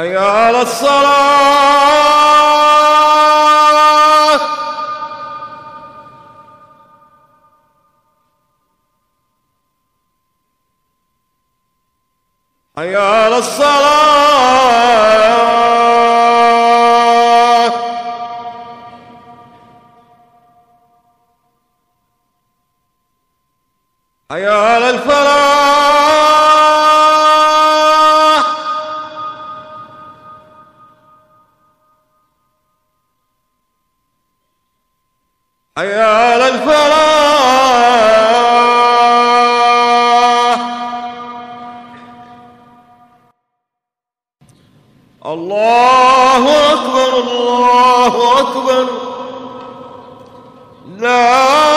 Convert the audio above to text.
حي على الصلاة. حي على الصلاة. حي على الفلاح. حي على الفلاح. الله أكبر الله أكبر. لا